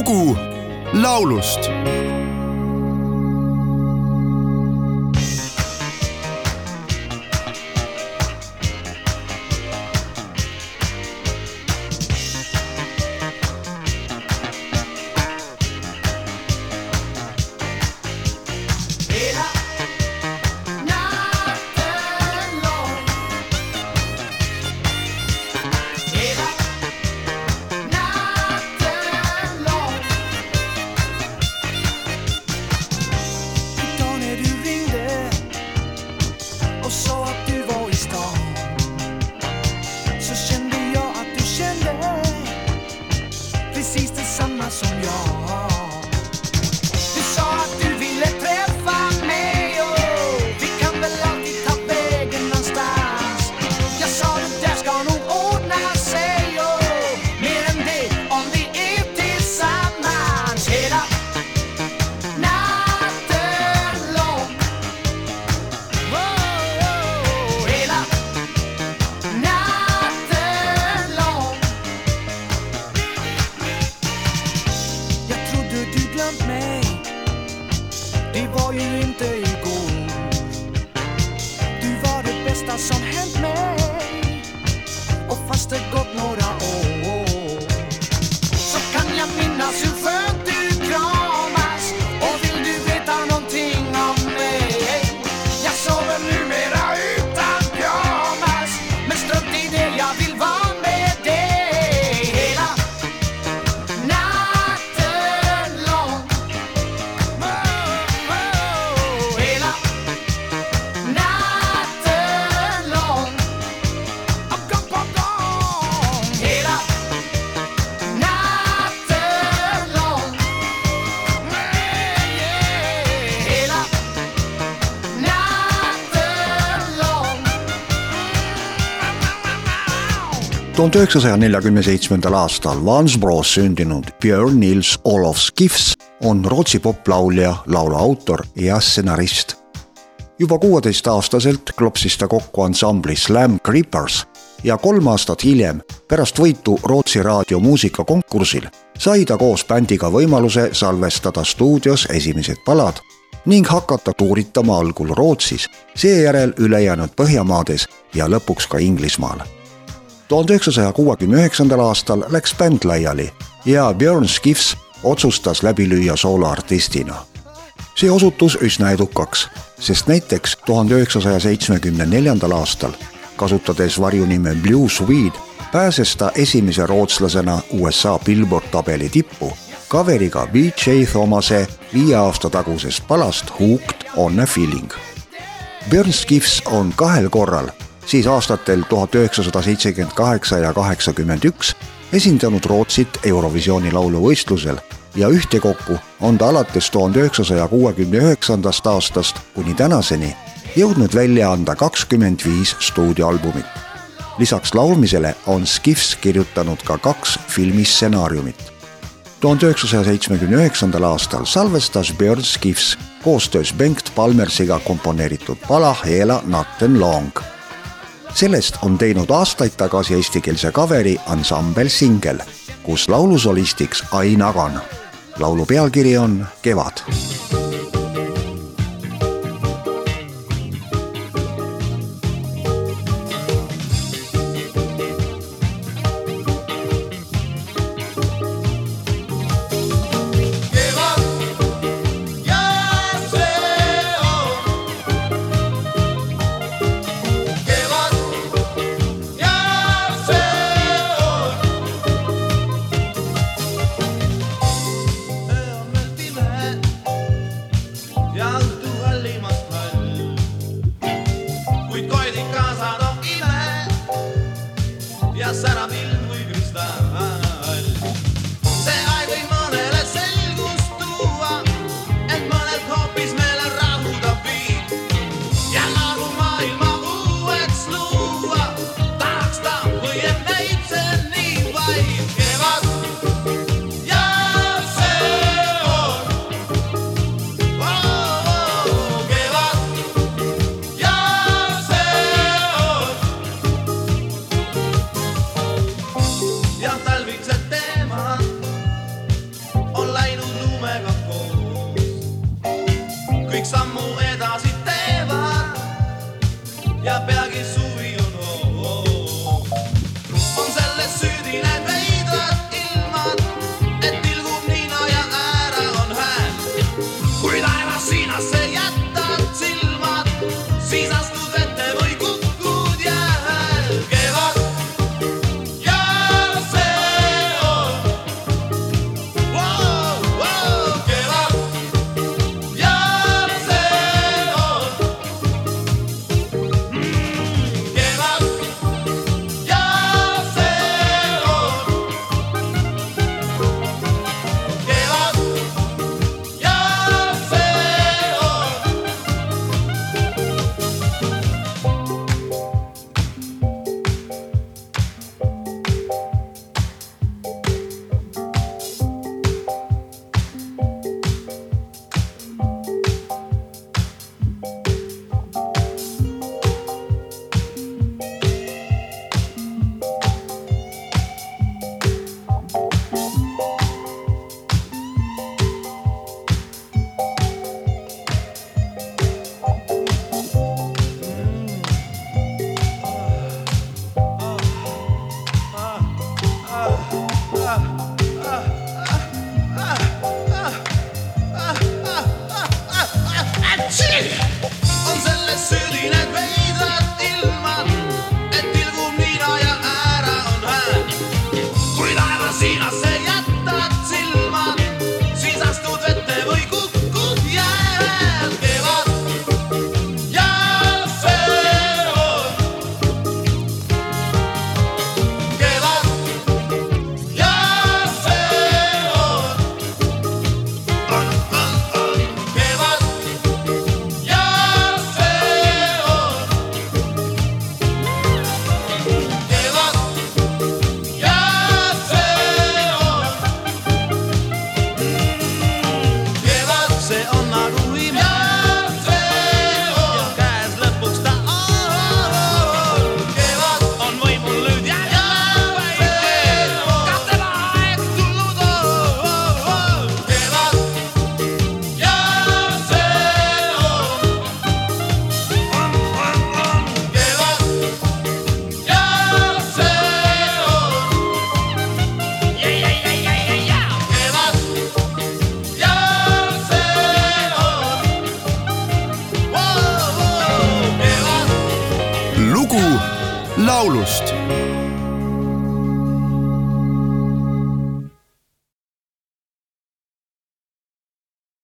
lugu laulust tuhande üheksasaja neljakümne seitsmendal aastal Vansbros sündinud Björn Nils Olof Skifs on Rootsi poplaulja, laulu autor ja stsenarist. juba kuueteistaastaselt klopsis ta kokku ansambli Slam Creepers ja kolm aastat hiljem, pärast võitu Rootsi raadio muusikakonkursil, sai ta koos bändiga võimaluse salvestada stuudios esimesed palad ning hakata tuuritama algul Rootsis, seejärel ülejäänud Põhjamaades ja lõpuks ka Inglismaal tuhande üheksasaja kuuekümne üheksandal aastal läks bänd laiali ja Björn Skifs otsustas läbi lüüa sooloartistina. see osutus üsna edukaks, sest näiteks tuhande üheksasaja seitsmekümne neljandal aastal, kasutades varjunime Blue Swede, pääses ta esimese rootslasena USA Billboard tabeli tippu kaveriga BJ Thomase viie aasta tagusest palast Hooked on a feeling Björn Skifs on kahel korral, siis aastatel tuhat üheksasada seitsekümmend kaheksa ja kaheksakümmend üks esindanud Rootsit Eurovisiooni lauluvõistlusel ja ühtekokku on ta alates tuhande üheksasaja kuuekümne üheksandast aastast kuni tänaseni jõudnud välja anda kakskümmend viis stuudioalbumit. lisaks laulmisele on Skifs kirjutanud ka kaks filmistsenaariumit tuhande üheksasaja seitsmekümne üheksandal aastal salvestas Björn Skifs koostöös Bengt Palmersiga komponeeritud pala Hela Natten Long. Sellest on teinud aastaid tagasi eestikeelse kaveri ansambel Singel, kus laulusolistiks Ain Agan. laulu pealkiri on Kevad Frohlust.